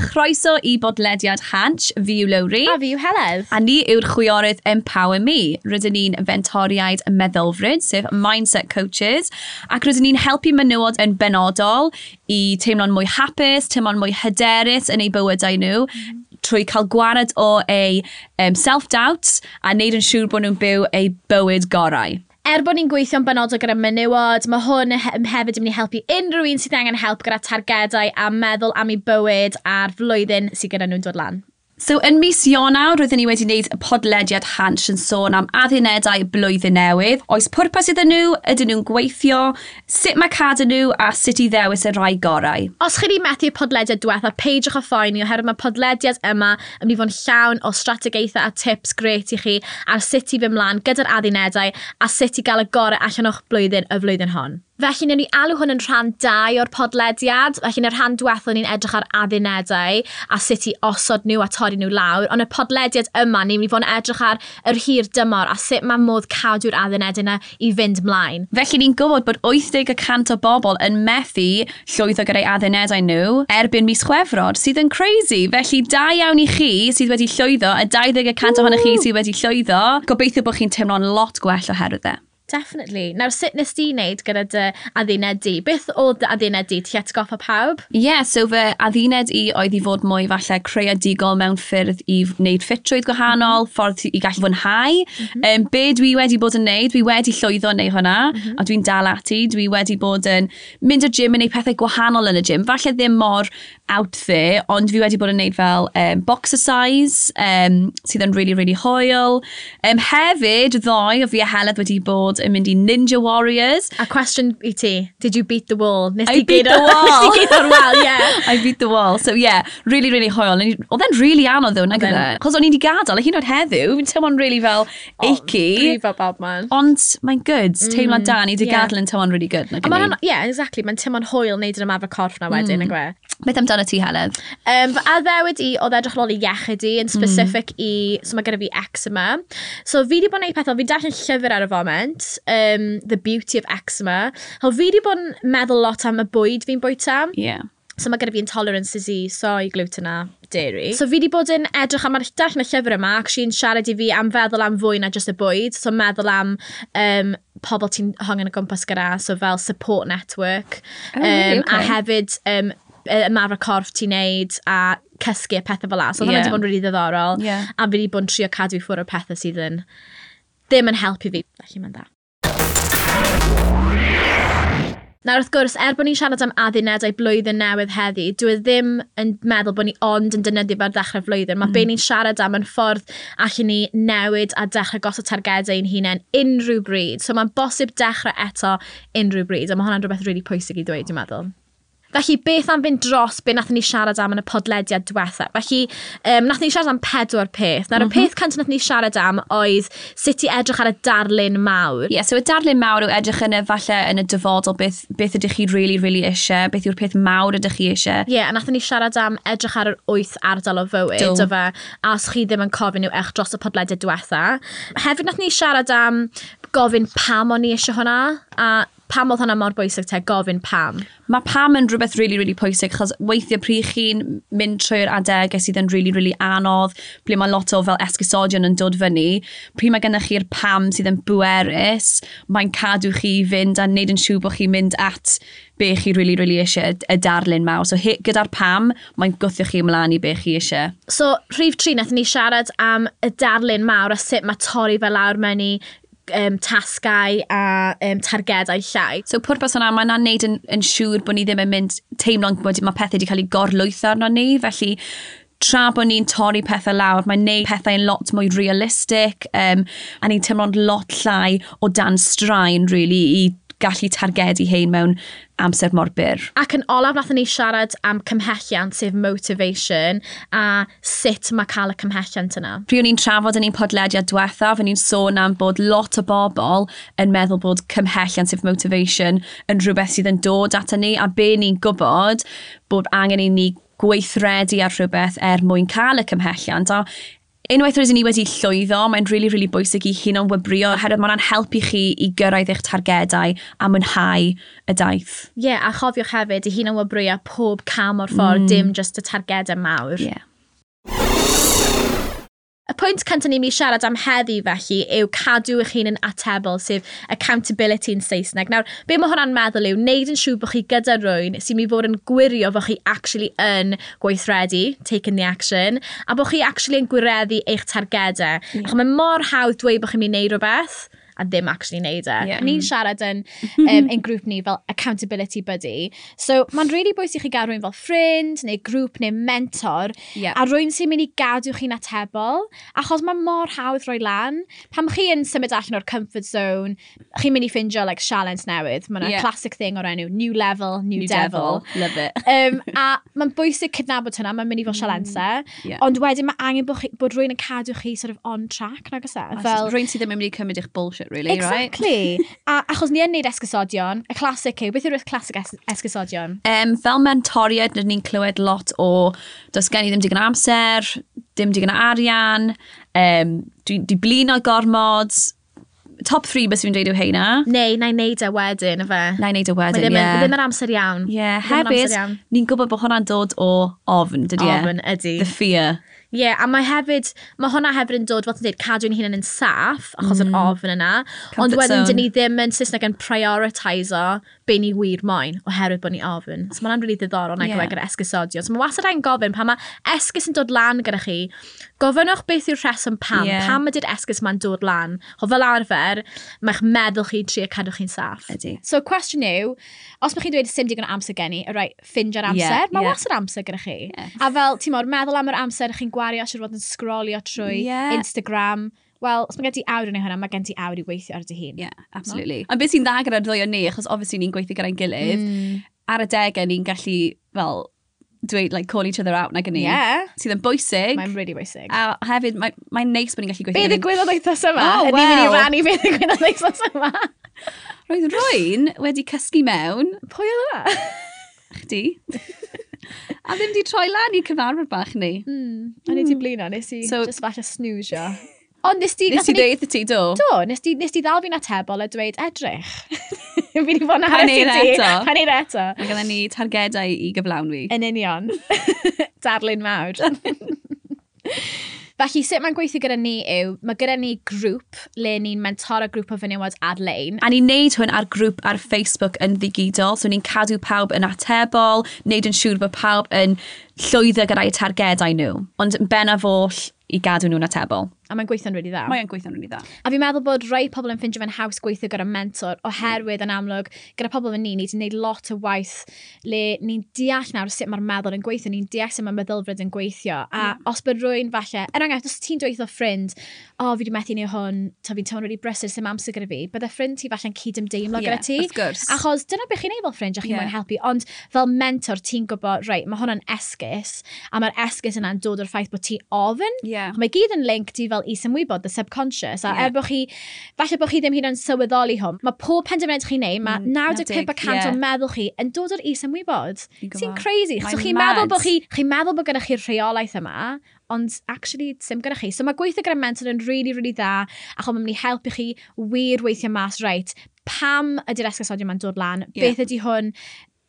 chroeso i bodlediad Hanch, fi yw Lowry. A fi yw Heledd. A ni yw'r chwiorydd Empower Me. Rydyn ni'n fentoriaid meddylfryd, sef mindset coaches. Ac rydyn ni'n helpu menywod yn benodol i teimlo'n mwy hapus, teimlo'n mwy hyderus yn eu bywydau nhw. Mm trwy cael gwared o eu um, self-doubt a wneud yn siŵr bod nhw'n byw eu bywyd gorau er bod ni'n gweithio'n benodol gyda menywod, mae hwn hefyd yn mynd i helpu unrhyw un sydd angen help gyda targedau a meddwl am ei bywyd a'r flwyddyn sydd gyda nhw'n dod lan. So yn mis Ionawr, roeddwn ni wedi gwneud y podlediad Hans yn sôn am addunedau blwyddyn newydd. Oes pwrpas iddyn nhw, ydyn nhw'n gweithio, sut mae cadw nhw a sut i ddewis y rai gorau. Os chi wedi methu'r podlediad diwetha, peidiwch o ffoen ni oherwydd mae podlediad yma yn mynd i fod yn llawn o strategaethau a tips gret i chi ar sut i fy mlaen gyda'r addunedau a sut i gael y gorau allan o'ch blwyddyn y flwyddyn hon. Felly, wnawn ni alw hwn yn rhan 2 o'r podlediad. Felly, yn y rhan diwethaf, ni'n edrych ar addunedau a sut i osod nhw a torri nhw lawr. Ond y podlediad yma, ni'n mynd i fod yn edrych ar yr hir dymor a sut mae modd cadw'r addunedau yna i fynd mlaen. Felly, ni'n gwybod bod 80% o bobl yn methu llwyddo gyda'i addunedau nhw erbyn mis chwefrod, sydd yn crazy. Felly, da iawn i chi sydd wedi llwyddo, y 20% ohonych chi sydd wedi llwyddo. Gobeithio bod chi'n teimlo'n lot gwell oherwydd e. Definitely. Nawr, sut nes di wneud gyda dy addunau di? Beth oedd dy addunau di? Ti atgoffa pawb? Ie, yeah, so fy adduned i oedd i fod mwy falle creadigol mewn ffyrdd i wneud ffitrwydd gwahanol, mm -hmm. ffordd i gallu fwynhau. Mm -hmm. um, be dwi wedi bod yn wneud, dwi wedi llwyddo neu hwnna, mm -hmm. a dwi'n dal ati, dwi wedi bod yn mynd y gym yn gwneud pethau gwahanol yn y gym. Falle ddim mor out there, ond fi wedi bod yn neud fel um, boxer size, um, sydd yn really, really hoel. Um, hefyd, ddoe, fi a Heledd wedi bod yn mynd i Ninja Warriors. A question i ti, did you beat the wall? Nes I beat the wall. Nes ti o'r yeah. I beat the wall, so yeah, really, really hoel. Oedd e'n really anodd ddo, nag yna. E. Chos o'n i wedi gadael, a hyn oed heddiw, fi'n teimlo'n really fel achy. Grifo bad man. Ond mae'n good, teimlo'n mm, da, ni wedi yeah. gadael yn teimlo'n really good. Yeah, exactly, mae'n teimlo'n hoel neud yn ymarfer corff na wedyn, mm. Beth amdano ti, Heledd? Um, fy addewid i oedd edrych yn ôl i iechyd i, yn mm. specific mm. i, so mae gyda fi eczema. So fi wedi bod yn gwneud pethau, fi'n darllen llyfr ar y foment, um, The Beauty of Eczema. Hel fi wedi bod yn meddwl lot am y bwyd fi'n bwyta. Yeah. So mae gyda fi intolerances i soy, gluten a dairy. So fi wedi bod yn edrych am arall yn y llyfr yma, ac sy'n siarad i fi am feddwl am fwy na just y bwyd, so meddwl am um, pobl ti'n hongen y gwmpas gyda, so fel support network. Oh, um, really? okay. A hefyd um, ymarfer corff ti'n neud a cysgu a pethau fel la. So, yeah. hwnna wedi bod yn rili really ddiddorol. Yeah. A fi wedi bod yn trio cadw i ffwrdd o pethau sydd yn ddim yn helpu fi. Felly mae'n dda. Nawr wrth gwrs, er bod ni'n siarad am addunedau blwyddyn newydd heddi, dwi e ddim yn meddwl bod ni ond yn dynyddio fe'r dechrau flwyddyn. Mae mm. be ni'n siarad am yn ffordd allan ni newid a dechrau gosod targedau ein hunain unrhyw bryd. So mae'n bosib dechrau eto unrhyw bryd, a mae hwnna'n rhywbeth rili really pwysig i ddweud, dwi'n meddwl. Felly, beth am fynd dros be nath ni siarad am yn y podlediad diwethaf? Felly, um, nath ni siarad am pedwar peth. Nawr, mm -hmm. y mhm. peth cynt nath ni siarad am oedd sut i edrych ar y darlun mawr. Ie, yeah, so y darlun mawr yw edrych yn y falle yn y dyfodol beth, beth ydych chi really, really eisiau, beth yw'r peth mawr ydych chi eisiau. Ie, yeah, a nath ni siarad am edrych ar yr wyth ardal o fywyd, Do. fe, a os chi ddim yn cofyn yw eich dros y podlediad diwethaf. Hefyd, nath ni siarad am gofyn pam o'n i eisiau hwnna, a pam oedd hwnna mor bwysig te, gofyn pam. Mae pam yn rhywbeth really, really pwysig, chos weithio pryd chi'n mynd trwy'r adegau sydd yn really, really anodd, ble mae lot o fel esgusodion yn dod fyny, pryd mae gennych chi'r pam sydd yn bwerus, mae'n cadw chi fynd a wneud yn siŵr bod chi'n mynd at be chi really, really eisiau y darlun mawr. So gyda'r pam, mae'n gwthio chi ymlaen i be chi eisiau. So, rhif tri, nath ni siarad am y darlun mawr a sut mae torri fel lawr mewn i um, tasgau a um, targedau llai. So pwrpas hwnna, mae'n yna'n neud yn, yn siŵr bod ni ddim yn mynd teimlo'n bod mae pethau wedi cael ei gorlwytho arno ni, felly tra bod ni'n torri pethau lawr, mae'n neud pethau'n lot mwy realistic um, a ni'n teimlo'n lot llai o dan straen, really, i gallu targedu hein mewn amser mor byr. Ac yn olaf nath ni siarad am cymhelliant sef motivation a sut mae cael y cymhelliant yna. Pryd o'n i'n trafod yn ein podlediad diwethaf, o'n i'n sôn am bod lot o bobl yn meddwl bod cymhelliant sef motivation yn rhywbeth sydd yn dod at ni a be ni'n gwybod bod angen i ni gweithredu ar rhywbeth er mwyn cael y cymhelliant a Unwaith rydyn ni wedi llwyddo, mae'n rili, really, rili really bwysig i hun o'n wybrio, oherwydd mae'n helpu chi i gyrraedd eich targedau a mwynhau y daith. Ie, yeah, a chofiwch hefyd i hun hunan wybrio pob cam o'r ffordd, mm. dim just y targedau mawr. Ie. Yeah. Y pwynt cyntaf ni'n mynd i siarad am heddi felly yw cadw eich hun yn atebol, sef accountability yn Saesneg. Nawr, be mae hwnna'n meddwl yw, wneud yn siŵr bod chi gyda rwy'n sy'n mynd i fod yn gwirio bod chi actually yn gweithredu, taking the action, a bod chi actually yn gwireddu eich targedau. Yeah. Ach, mae mor hawdd dweud bod chi'n mynd i wneud rhywbeth, a ddim actually wneud e. Yeah. Ni'n mm. siarad yn, um, yn grŵp ni fel accountability buddy. So, mae'n really bwysig i chi gael rwy'n fel ffrind, neu grŵp, neu mentor, yeah. a rwy'n sy'n mynd i gadw chi'n atebol, achos mae mor hawdd roi lan. Pam chi yn symud allan o'r comfort zone, chi'n mynd i ffindio like, sialens newydd. Mae'n yeah. classic thing o'r enw, new level, new, new devil. devil. Love it. um, a mae'n bwysig cydnabod hynna, mae'n mynd i fod sialensau. Mm. Yeah. Ond wedyn mae angen bod, chi, bod rwy'n yn cadw chi sort of on track, nag oes e? Fel... Rwy'n sydd ddim yn mynd i cymryd eich bullshit really, exactly. right? Exactly. a achos ni yn neud esgysodion, y classic yw, beth yw'r classic es esgysodion? Um, fel mentoriad, ni'n clywed lot o, does gen i ddim digon amser, dim digon arian, um, di, di blin o gormod, top 3 beth fi'n dweud yw heina. Neu, na i neud e wedyn, efe. Na i neud e wedyn, ie. Yeah. Ddim yn amser iawn. Ie, yeah, hefyd, ni'n gwybod bod hwnna'n dod o ofn, dydy e? Ofn, ydy. The fear. Ie, yeah, a mae hefyd, mae hwnna hefyd yn dod, fel ti'n dweud, cadw'n hunan yn saff, achos mm. yr ofn yna. Comfort ond wedyn, dyn ni ddim yn Saesneg yn prioritiso be ni wir moyn, oherwydd bod ni ofn. So mae'n rili really ddiddorol na yeah. gyda esgysodio. So mae wastad rhaid gofyn, pan mae esgus yn dod lan gyda chi, gofynwch beth yw'r rheswm pam, yeah. pam ydy'r esgus ma'n dod lan. Ho fel arfer, mae'ch meddwl chi tri a cadw chi'n saff. Ydy. So, cwestiwn yw, os mae chi'n dweud sim digon amser gen i, right, ffindio'r amser, yeah, mae yeah. wastad amser gyda chi. Yeah. A fel, ti'n mor, meddwl am yr amser chi'n gwario siwr fod yn sgrolio trwy yeah. Instagram. Wel, os mae gen ti awr yn ei hynna, mae gen ti awr i weithio ar dy hun. Yeah, absolutely. No? A beth sy'n dda gyda'r ddwy o ni, achos obviously ni'n gweithio gyda'n gilydd, mm. ar y degau ni'n gallu, fel, dweud, like, call each other out na gynnu. Yeah. Sydd yn bwysig. Mae'n really bwysig. A hefyd, mae'n mae neis bod ni'n gallu gweithio. Be ddigwydd oedd eithas yma? Oh, wow. Ni'n mynd i rannu be ddigwydd oedd eithas yma. Roedd rwy'n wedi cysgu mewn. Pwy oedd yma? Chdi. a ddim di troi lan i cyfarfod bach ni. Mm. A nes i hmm. blino, nes i so, just falle snoozio. Ond nes ti... Nes ti dweud ti, do? Do, nes ti, nes ti ddal fi'n atebol a dweud edrych. fi wedi bod yn hanes i ti. Pan eir eto. Mae gennym ni targedau i gyflawn fi. Yn union. Darlun mawr. Felly, sut mae'n gweithio gyda ni yw, mae gyda ni grŵp le ni'n mentor a grŵp o fenywod ar-lein. A ni'n neud hwn ar grŵp ar Facebook yn ddigidol, so ni'n cadw pawb yn atebol, neud yn siŵr bod pawb yn llwyddo gyda'i targedau nhw, ond yn bennaf oll i gadw nhw'n atebol. A mae'n gweithio'n rili really dda. Mae'n gweithio'n rili really dda. A fi'n meddwl bod rai pobl yn ffindio fe'n haws gweithio gyda mentor, oherwydd yn amlwg, gyda pobl fel ni, ni wedi gwneud lot o waith le ni'n deall nawr sut mae'r meddwl yn gweithio, ni'n deall sut mae'r meddylfryd yn gweithio. A mm. os bod rwy'n falle, er enghraifft, os ti'n dweud o ffrind, o, oh, fi wedi methu neu hwn, ta fi'n teimlo'n rili brysur sy'n amser gyda fi, bydde ffrind ti falle'n cyd-ymdeimlo yeah, gyda ti. Achos dyna beth chi'n ei fel ffrind, a chi'n yeah. mwyn helpu, ond fel mentor ti'n gwybod, reit, mae hwnna'n esgus, a mae'r esgus yna'n dod o'r ffaith bod ti ofyn. Yeah. Mae gyd yn link ti fel fel is-ymwybod, the subconscious, a yeah. er bod chi, falle bod chi ddim hyd yn sylweddoli hwn, mae pob penderfyniad chi'n neud, mae 95% yeah. o meddwl chi yn dod o'r is-ymwybod. Sy'n crazy. So chi'n meddwl bod chi, chi'n meddwl bod gennych chi'r rheolaeth yma, ond actually ddim gyda chi. So mae gweithio gyda mentor yn really, really dda, ac mae'n mynd i helpu chi wir weithio mas, right, pam ydy'r esgysodion mae'n dod lan, yeah. beth ydy hwn,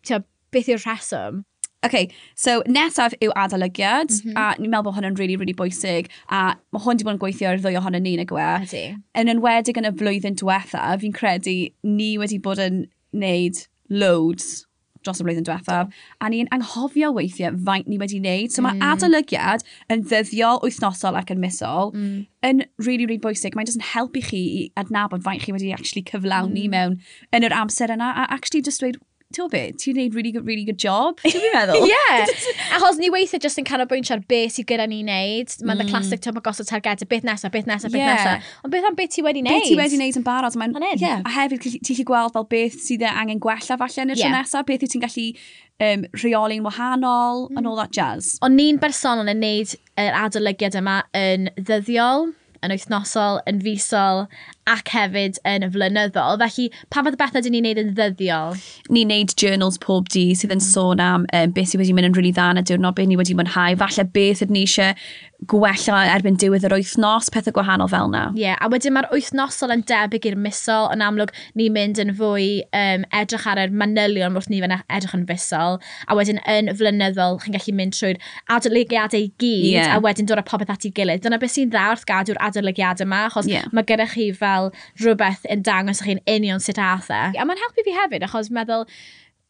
tio, beth yw'r rheswm. OK, so nesaf yw adolygiad, mm -hmm. a ni'n meddwl bod hwn yn really, really bwysig, a mae hwn wedi bod yn gweithio ar ddwy ohono ni'n y yw? Ydy. Yn enwedig yn y flwyddyn diwetha, fi'n credu ni wedi bod yn wneud loads dros y blwyddyn diwethaf, a ni'n anghofio weithiau faint ni wedi wneud. So mae mm. adolygiad yn ddyddiol, wythnosol ac yn misol mm. yn really, really bwysig. Mae'n just yn helpu chi i adnabod faint chi wedi actually cyflawni mm. mewn yn yr amser yna, a actually just dweud, ti'n beth, ti'n gwneud really good, really good job, ti'n meddwl? Ie, yeah. achos ni weithio just yn canolbwyntio ar beth sydd gyda ni'n wneud. Mae'n mm. the classic tyma gosod targedu, beth nesaf, beth nesaf, beth yeah. nesaf. Ond beth am beth ti wedi wneud? Beth ti wedi wneud yn barod. Mae'n, yeah. A hefyd, ti'n gallu gweld fel beth sydd angen gwella falle yn y yeah. nesaf, beth ti'n gallu um, rheoli'n wahanol, mm. and all that jazz. Ond ni'n bersonol yn neud yr adolygiad yma yn ddyddiol yn wythnosol, yn fisol ac hefyd yn flynyddol. Felly, pa fath o bethau dyn ni'n neud yn ddyddiol? Ni'n neud journals pob di sydd yn sôn am um, beth sydd wedi mynd yn rili really dda yn y diwrnod, beth ni wedi mwynhau, falle beth ydyn ni eisiau gwella erbyn diwedd yr wythnos, pethau gwahanol fel na. Ie, yeah, a wedyn mae'r wythnosol yn debyg i'r misol, yn amlwg ni'n mynd yn fwy um, edrych ar yr manylion wrth ni fan edrych yn fusol, a wedyn yn flynyddol chi'n gallu mynd trwy'r adolygiadau i gyd, yeah. a wedyn dod â popeth at ei gilydd. Dyna beth sy'n dda wrth gadw'r adolygiad yma, achos yeah. mae gyda chi fel rhywbeth yn dangos chi'n union sut athau. A mae'n helpu fi hefyd, achos meddwl,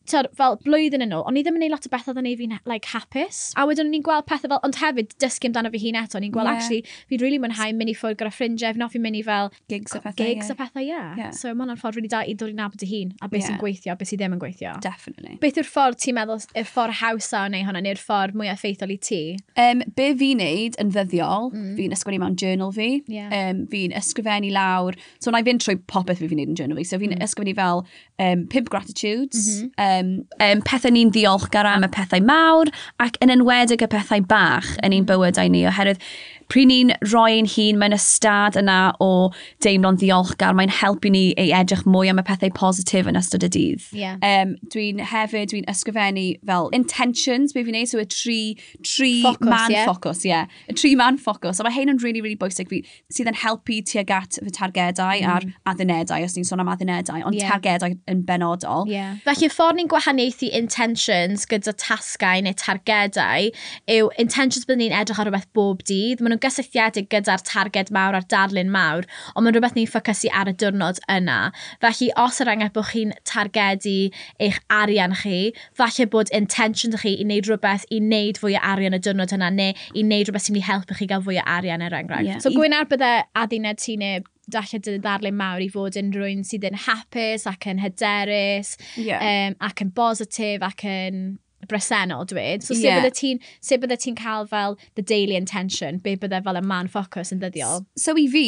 tyd, fel blwyddyn yn ôl, o'n i ddim yn neud lot o bethau oedd yn ei fi'n like, hapus. A wedyn o'n i'n gweld pethau fel, ond hefyd dysgu amdano fi hun eto, o'n i'n gweld, yeah. actually, fi'n really mwynhau mynd i ffwrdd gyda ffrindiau, fi'n offi mynd i fel... Gigs a pethau, Gigs yeah. a pethau, yeah. yeah. So mae hwnna'n ffordd really da i ddod i nabod y hun, a beth yeah. sy'n gweithio, beth sy'n ddim yn gweithio. Definitely. Beth yw'r ffordd ti'n meddwl, yw'r ffordd hawsa o neu hwnna, neu'r ffordd mwy effeithiol i ti? Um, be fi'n neud yn ddyddiol, mm. fi'n ysgrifennu mewn journal fi, yeah. um, fi'n ysgrifennu lawr, so na i fynd trwy popeth fi fi'n neud yn journal fi, so fi'n mm. ysgrifennu fel um, pimp gratitudes, mm -hmm. um, um, um, pethau ni'n ddiolchgar am y pethau mawr ac yn enwedig y pethau bach yn ein bywydau ni oherwydd Pryd ni'n rhoi ein hun, mae'n ystad yna o deimlo'n ddiolchgar, mae'n helpu ni ei edrych mwy am y pethau positif yn ystod y dydd. Yeah. Um, dwi'n hefyd, dwi'n ysgrifennu fel intentions, be fi'n neud, so y tri, tri focus, man yeah. focus, yeah. Y tri man focus, So mae hyn yn really, really bwysig fi, sydd yn helpu tuag at fy targedau mm. a'r addunedau, os ni'n sôn am addunedau, ond yeah. targedau yn benodol. Yeah. Felly, ffordd ni'n gwahaniaethu intentions gyda tasgau neu targedau yw intentions byddwn ni'n edrych ar rhywbeth bob dydd, maen nhw'n gysylltiedig gyda'r targed mawr a'r darlun mawr, ond mae'n rhywbeth ni'n ffocysu ar y diwrnod yna. Felly, os yr enghraifft bod chi'n targedu eich arian chi, falle bod intention chi i wneud rhywbeth i wneud fwy o arian y diwrnod yna, neu i wneud rhywbeth sy'n mynd i helpu chi gael fwy o arian er enghraifft. Yeah. So, gwyn ar bydde aduned ti neu dalle dy ddarlun mawr i fod yn rhywun sydd yn hapus ac yn hyderus yeah. um, ac yn bositif ac yn bresennol dweud. So, yeah. sut bydde ti'n se bydde ti'n cael fel the daily intention, be bydde fel y man focus yn ddyddiol? So, i fi,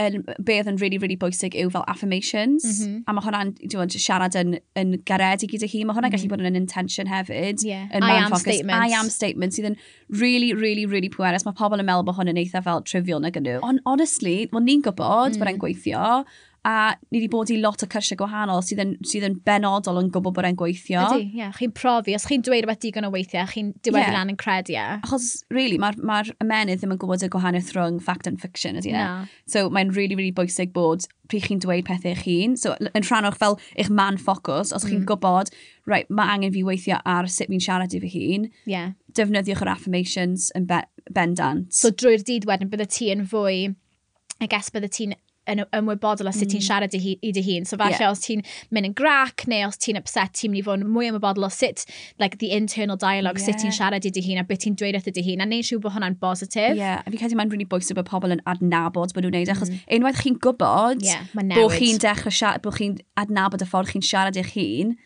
yn, beth yn really, really bwysig yw fel affirmations. Mm -hmm. A mae hwnna'n siarad yn, yn garedi gyda hi. Mae hwnna'n mm -hmm. gallu mhm. bod yn intention hefyd. Yeah. I am focus. statements. I am statements sydd yn really, really, really pwerus. Mae pobl yn meddwl bod hwn yn eitha fel trivial na gynnu. Ond honestly, mae ni'n gwybod mm. bod e'n mm. gweithio a ni wedi bod i lot o cyrsiau gwahanol sydd yn, sydd yn benodol yn gwybod bod e'n gweithio. Ydy, ie. Yeah. Chi'n profi, os chi'n dweud rhywbeth digon o weithiau, chi'n diwedd yeah. lan yn credu e. Achos, really, mae'r ma ymenydd ddim yn gwybod y gwahaniaeth rhwng fact and fiction, ydy e? No. So, mae'n really, really bwysig bod pryd chi'n dweud pethau eich hun. So, yn rhan o'ch fel eich man ffocws, os mm. chi'n gwybod, right, mae angen fi weithio ar sut fi'n siarad i fy hun. Yeah. Defnyddiwch yr affirmations yn be bendant. So, drwy'r dydd wedyn, bydde ti yn fwy I guess bydde ti'n yn ymwybodol o sut mm. ti'n siarad i, i dy hun. So falle yeah. os ti'n mynd yn grac neu os ti'n upset, ti'n mynd i fod yn mwy ymwybodol o sut, like, the internal dialogue, yeah. sut ti'n siarad i dy hun a beth ti'n dweud wrth y dy hun. A neud siw bod hwnna'n bositif. Ie, yeah. a fi credu mae'n rili really bwysig bod pobl yn adnabod bod nhw'n neud, e, achos mm. unwaith chi'n gwybod yeah, bod chi'n dechrau siarad, bod chi'n adnabod y ffordd chi'n siarad i'ch hun,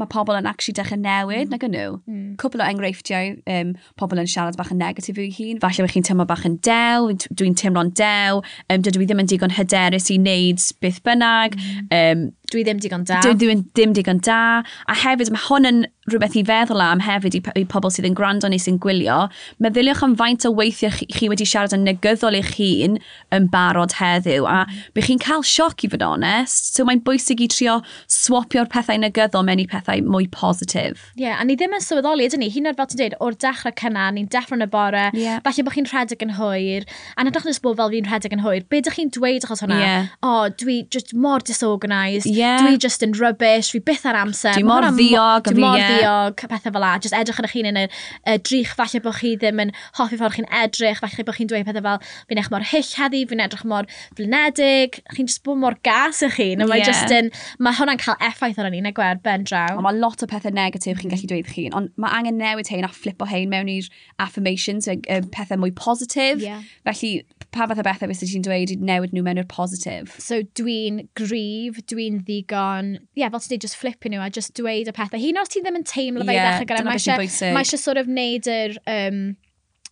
mae pobl yn actually dechrau newid, mm. nag yn nhw. Mm. Cwbl o enghreifftiau, um, pobl yn siarad bach yn negatif i'w hun. Falle bych chi'n teimlo bach yn dew, dwi'n teimlo'n dew, um, dydw i ddim yn digon hyderus i wneud beth bynnag. Mm. Um, dwi ddim digon da. Dwi ddim, ddim digon da. A hefyd, mae hwn yn rhywbeth i feddwl am hefyd i, i pobl sydd yn gwrando neu sy'n gwylio. Meddyliwch am faint o weithio chi, chi wedi siarad yn negyddol eich hun yn barod heddiw. A bych chi'n cael sioc i fod onest. So mae'n bwysig i trio swapio'r pethau negyddol mewn i pethau mwy positif. Ie, yeah, a ni ddim yn sylweddoli, ydyn ni. Hyn o'r fel ti'n dweud, o'r dechrau cynna, ni'n deffro yn y bore. Yeah. Falle bod chi'n rhedeg yn hwyr. A nad o'ch bod fel fi'n rhedeg yn hwyr. Be ydych chi'n dweud achos hwnna? Yeah. O, oh, dwi just mor disorganised. Yeah yeah. dwi just yn rubbish, fi byth ar amser. Dwi mor ddiog. Dwi mor ddiog, pethau fel la. Just edrych yn eich hun yn y, y drych, falle bod chi ddim yn hoffi ffordd chi'n edrych, falle bod chi'n dweud pethau fel, fi'n eich mor hyll heddi, fi'n edrych mor flynedig, chi'n just bod mor gas ych chi. Yeah. mae just yn, mae hwnna'n cael effaith ar ni, na gwer, ben draw. Mae lot o pethau negatif chi'n gallu mm-hmm. dweud chi, ond mae angen newid hein a flipo o hein mewn i'r affirmations, y, y pethau mwy positif. Yeah. Felly, pa fath o bethau beth ti'n dweud i newid nhw mewn i'r positif? So dwi'n grif, dwi'n ddigon, ie, yeah, fel ti'n dweud, just flipping nhw a just dweud y pethau. Hyn os ti ddim yn teimlo fe yeah, i ddechrau gyda, mae eisiau sort of neud yr... Um,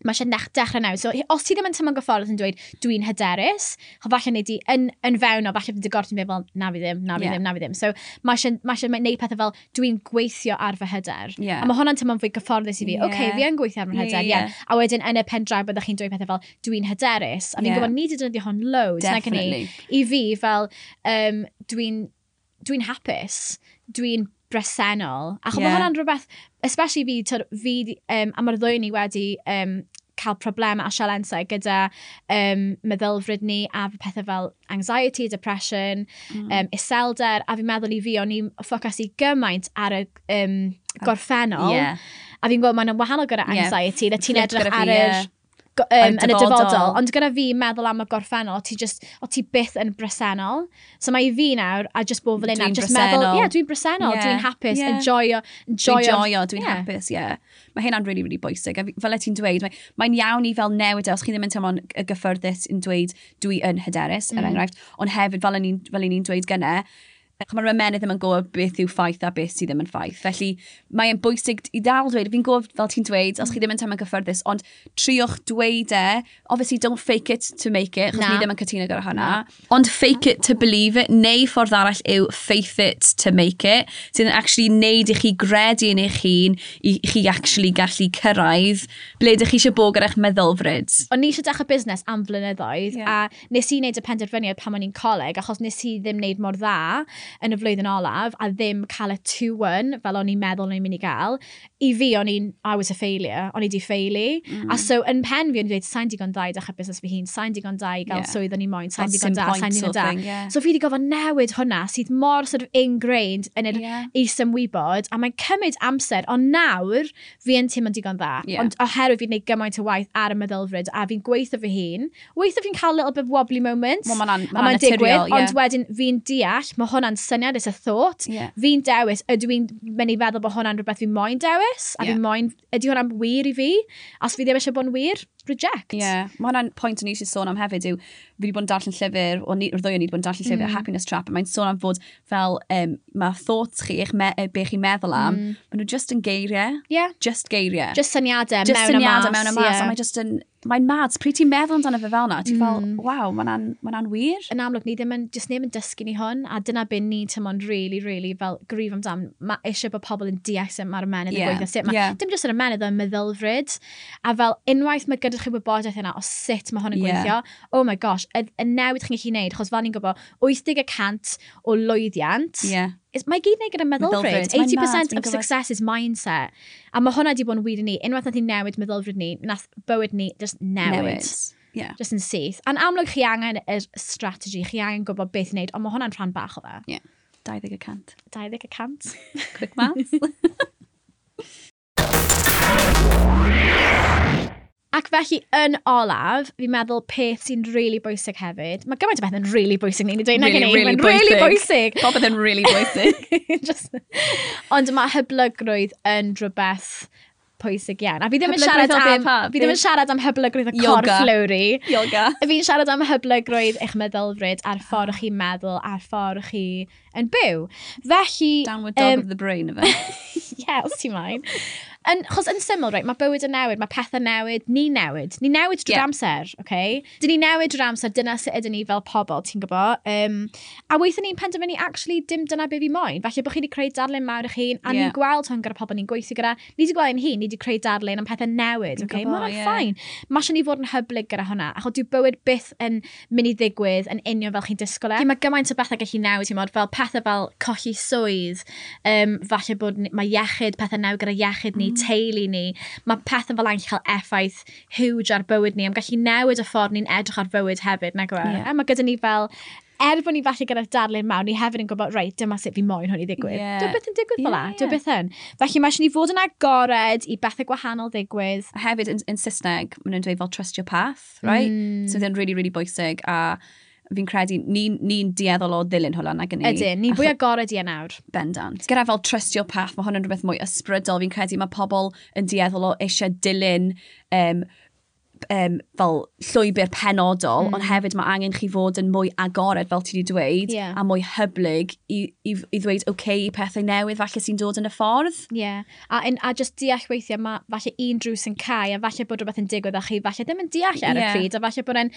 mae eisiau nech dechrau nawr. So, os ti ddim yn tymlo'n gyffordd yn dweud, dwi'n hyderus, falle wneud i yn, yn fewn o falle fydd y gorfod fel, na fi ddim, na fi yeah. ddim, na fi ddim. So, mae eisiau gwneud pethau fel, dwi'n gweithio ar fy hyder. Yeah. A mae hwnna'n tymlo'n fwy gyfforddus i fi. Yeah. Oce, okay, fi yn gweithio ar fy hyder, yeah, yeah. yeah. A wedyn, yn y pen draw, byddwch chi'n dweud pethau fel, dwi'n hyderus. A fi'n yeah. gwybod, ni wedi dod hwn loads. Definitely. I fi, fel, um, dwi'n dwi hapus, dwi'n bresennol. A chwbod yeah. hwnna'n rhywbeth, especially fi, tyd, fi um, a mae'r ddwy ni wedi um, cael problemau a sialensau gyda um, meddylfryd ni a pethau fel anxiety, depression, mm. um, iselder, a fi'n meddwl i fi, o'n i'n ffocasu gymaint ar y um, gorffennol. Yeah. A fi'n gweld mae'n wahanol gyda anxiety, yeah. ti'n edrych ar yr... Yeah um, yn y dyfodol. Ond gyda fi, meddwl am y gorffennol, ti just, o ti byth yn bresennol. So mae fi nawr, a just bod fel yna, a just meddwl, ie, yeah, dwi'n bresennol, yeah. dwi'n hapus, yeah. enjoyo, enjoyo. Dwi'n joio, dwi'n yeah. hapus, ie. Yeah. Mae hynna'n really, really bwysig. A fel e ti'n dweud, mae'n mae iawn i fel newid e, os chi ddim yn teimlo'n gyffyrddus yn dweud dwi yn hyderus, er mm. er enghraifft. Ond hefyd, fel ni'n ni dweud gynnau, Mae'r ymenydd ddim yn gwybod beth yw ffaith a beth sydd ddim yn ffaith. Felly mae'n bwysig i dal dweud, fi'n gwybod fel ti'n dweud, os mm. chi ddim yn teimlo'n gyffyrddus, ond triwch dweud e, obviously don't fake it to make it, chos ni ddim yn cytuno gyda hwnna. Ond fake it to believe it, neu ffordd arall yw faith it to make it, sydd yn actually neud i chi gredu yn eich hun, i chi actually gallu cyrraedd ble ydych chi eisiau bod gyda'ch meddylfryd. O'n i eisiau dechrau busnes am flynyddoedd, yeah. a nes i wneud y penderfyniad pan o'n i'n coleg, achos nes i ddim wneud mor dda, yn y flwyddyn olaf a ddim cael y 2-1 fel o'n i'n meddwl o'n i'n mynd i gael, i fi o'n i'n, I was a failure, o'n i di ffeili. Mm. A so yn pen fi o'n i'n dweud, sa'n digon da i dechrau busnes fi hun, sa'n digon da i gael yeah. swydd o'n i'n moyn, sa'n digon da, sa'n digon da. Thing, yeah. So fi wedi gofod newid hwnna sydd mor sort of ingrained yn yr yeah. is-ymwybod, a mae'n cymryd amser, ond nawr fi yn teimlo'n digon dda. Yeah. Ond oherwydd fi'n gwneud gymaint o waith ar y meddylfryd a fi'n gweithio fy hun, weithio fi'n cael little bit wobbly moments, well, ma a mae'n digwydd, yeah. ond wedyn fi'n deall, mae hwnna'n syniad, it's a thought. Yeah. Fi'n dewis, ydw i'n mynd i feddwl bod hwnna'n rhywbeth fi'n moyn dewis? A yeah. fi'n moyn, ydy hwnna'n wir i fi? Os fi ddim eisiau bod yn wir, reject. Ie, yeah. mae hwnna'n pwynt o'n i eisiau sôn am hefyd yw, fi wedi bod yn darllen llyfr, o ni, o'r ddwy o'n i wedi bod yn darllen llyfr mm. Happiness Trap, a mae'n sôn am fod fel, um, mae thoughts chi, eich me, be chi'n meddwl am, mm. maen nhw just yn geiriau. Yeah. Just geiriau. Just syniadau, just mewn syniadau, mewn y mas. Yeah. A mae just yn, mae'n mad. Pryd ti'n meddwl amdano fe fel na, ti'n mm. fel, waw, mae'n ma wir. Yn amlwg, ni ddim yn, just neb yn dysgu ni hwn, a dyna byd ni tymon really, really fel grif amdan. Mae eisiau bod pobl yn deall sut mae'r ymenydd yeah. yn gweithio, sut mae, yeah. dim jyst yr ymenydd, yn meddylfryd. A fel, unwaith mae gyda edrych i'r wybodaeth yna o sut mae hwn yn yeah. gweithio. Oh my gosh, y, y newid chi'n gallu gwneud, achos fel ni'n gwybod 80% o lwyddiant, yeah. Is, mae gyd wneud gyda meddylfryd. 80% of success is mindset. A mae hwnna wedi bod yn wir i ni. Unwaith nath ni newid meddylfryd ni, nath bywyd ni just newid. newid. Yeah. Just yn syth. A'n amlwg chi angen y strategy, chi angen gwybod beth i wneud, ond mae hwnna'n rhan bach o fe. Yeah. 20%. 20%. Quick maths. Ac felly, yn olaf, fi'n meddwl peth sy'n really bwysig hefyd. Mae gymaint o beth yn really bwysig ni'n ei dweud. Really, really, really, really bwysig. bwysig. Popeth yn really bwysig. Just... Ond mae hyblygrwydd yn rhywbeth pwysig iawn. A fi ddim yn siarad am... Fi ddim yn siarad am hyblygrwydd y corff lowri. Yoga. Fi'n siarad am hyblygrwydd eich meddylfryd a'r ffordd chi'n meddwl a'r ffordd chi yn byw. Felly... Downward dog um, of the brain, efe. yeah, os ti'n maen. Yn, chos yn syml, right, mae bywyd yn newid, mae pethau newid, ni newid. Ni newid drwy'r yeah. amser, oce? Okay? Dyn ni newid drwy'r amser, dyna sut ydyn ni fel pobl, ti'n gwybod? Um, a weithio ni'n penderfynu, actually, dim dyna be fi moyn. Falle bod chi wedi creu darlun mawr i'ch hun, a yeah. ni'n gweld hwn gyda pobl ni'n gweithio gyda. Ni wedi gweld yn hun, ni wedi creu darlun am pethau newid, oce? Okay? Mae'n yeah. ffain. Mae eisiau ni fod yn hyblyg gyda hwnna, achos dyw bywyd byth yn mynd i ddigwydd yn union fel chi'n disgwyl e. Mae gymaint o bethau gallu newid, ti'n modd, fel pethau fel colli swydd, um, falle bod mae iechyd, pethau newid gyda iechyd ni, Hmm. teulu ni, mae pethau fel angen cael effaith huge ar bywyd ni. Am gallu newid y ffordd ni'n edrych ar bywyd hefyd, nag yw e? Yeah. A mae gyda ni fel er bod ni falle gyda'r darlun mawn, ni hefyd yn gwybod, reit, dyma sut fi moyn hwn i ddigwydd. Yeah. Dwi'n byth yn digwydd fel yeah, a, dwi'n byth yn. Felly mae eisiau ni fod yn agored i bethau gwahanol ddigwydd. A hefyd yn, yn Saesneg, maen nhw'n dweud fel trust your path, right? Mm. So, really, really bwysig. A fi'n credu, ni'n ni, ni dieddol o ddilyn hwnna na gynnu. Ydyn, ni fwy agored i e nawr. Bendant. Gyda fel trust your path, mae hwn yn rhywbeth mwy ysbrydol. Fi'n credu mae pobl yn dieddol o eisiau dilyn um, um, fel llwybr penodol, mm. ond hefyd mae angen chi fod yn mwy agored, fel ti wedi dweud, yeah. a mwy hyblyg i, i, i ddweud, oce, okay, i pethau newydd falle sy'n dod yn y ffordd. Ie, yeah. a, in, a just deall weithiau, mae falle un drws yn cael, a falle bod rhywbeth yn digwydd, a chi falle ddim yn deall e ar yeah. y pryd, a falle bod e'n,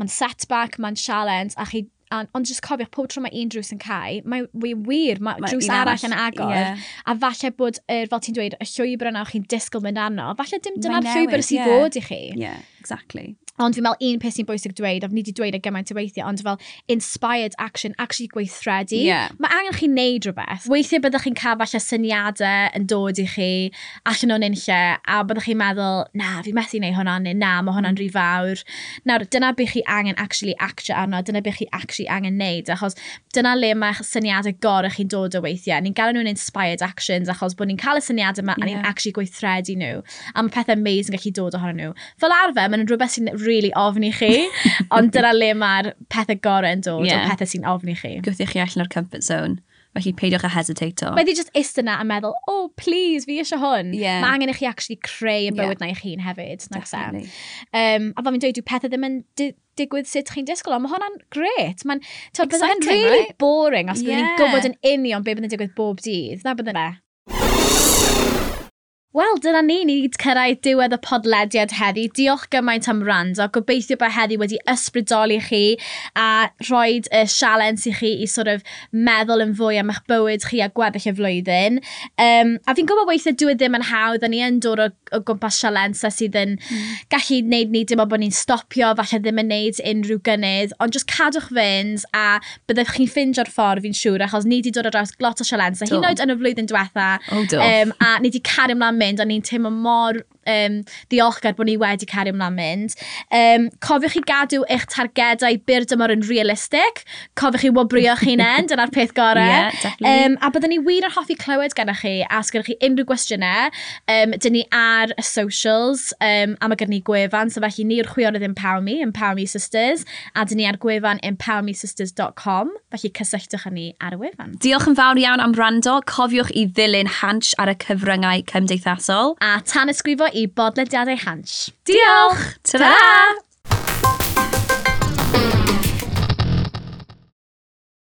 mae'n setback, mae'n challenge, a chi An, ond jyst cofiwch, pob tro mae un drws yn cael, mae we wir, mae ma drws arall yn agor. Yeah. A falle bod, er, fel ti'n dweud, y llwybr yna o'ch chi'n disgwyl mynd arno, falle dim dyna'r llwybr sydd yeah. fod i chi. Yeah, exactly. Ond fi'n meddwl un peth sy'n bwysig dweud, a fi wedi dweud y gymaint o weithiau, ond fel inspired action, actually gweithredu. Yeah. Mae angen chi wneud rhywbeth. Weithiau byddwch chi'n cael falle syniadau yn dod i chi allan o'n unlle, a byddwch chi'n meddwl, na, fi methu wneud hwnna, neu na, mae hwnna'n rhy fawr. Nawr, dyna beth chi angen actually actio arno, dyna beth chi actually angen wneud, achos dyna le mae syniadau gorau chi'n dod o weithiau. Ni'n gael nhw'n inspired actions, achos bod ni'n cael y syniadau yma, yeah. a ni'n actually gweithredu nhw. A mae pethau amazing gallu dod ohonyn nhw. Fel arfer, mae'n rhywbeth sy'n really ofn i chi, ond dyna le mae'r pethau gorau yn dod, yeah. o pethau sy'n ofn i chi. Gwthio chi allan o'r comfort zone. Felly peidiwch a hesitato. Mae di just ist yna a meddwl, oh, please, fi eisiau hwn. Yeah. Mae angen i chi actually creu y bywyd yeah. na i chi'n hefyd. Um, a fel fi'n dweud, dyw pethau ddim yn di digwydd sut chi'n disgwyl, ond mae hwnna'n gret. Mae'n really right? boring os yeah. byddwn ni'n gwybod yn union be byddwn yn digwydd bob dydd. Na byddwn e. Wel, dyna ni, ni wedi cyrraedd diwedd y podlediad heddi. Diolch gymaint am rando. Gobeithio bod heddi wedi ysbrydoli chi a rhoi y sialens i chi i sort of meddwl yn fwy am eich bywyd chi a gweddill y flwyddyn. Um, a fi'n gwybod weithio dwi ddim yn hawdd, a ni yn dod o, o gwmpas sialensau sydd yn mm. gallu gwneud ni dim ond bod ni'n stopio, falle ddim yn wneud unrhyw gynnydd, ond just cadwch fynd a byddwch chi'n ffindio'r ffordd fi'n siŵr, achos ni wedi dod o ar glot o sialensau, hyn oed yn y flwyddyn diwetha, oh, do. um, a ni wedi cario ymlaen mynd, a ni'n teimlo mor um, ddiolchgar bod ni wedi cario ymlaen mynd. Um, cofiwch chi gadw eich targedau byr dymor yn realistig. Cofiwch chi wobrio chi'n end, dyna'r peth gorau. yeah, definitely. um, a byddwn ni wir yn hoffi clywed gyda chi, a sgynnych chi unrhyw gwestiynau. Um, dyn ni ar y socials, um, a mae gyda ni gwefan, so felly ni'r chwiorydd Empower Me, Empower Me Sisters, a dyn ni ar gwefan empowermesisters.com, felly cysylltwch â ni ar y wefan. Diolch yn fawr iawn am rando, cofiwch i ddilyn hans ar y cyfryngau cymdeithasol. A tan ysgrifo i bodlediadau Hans. Diolch! Ta-ra!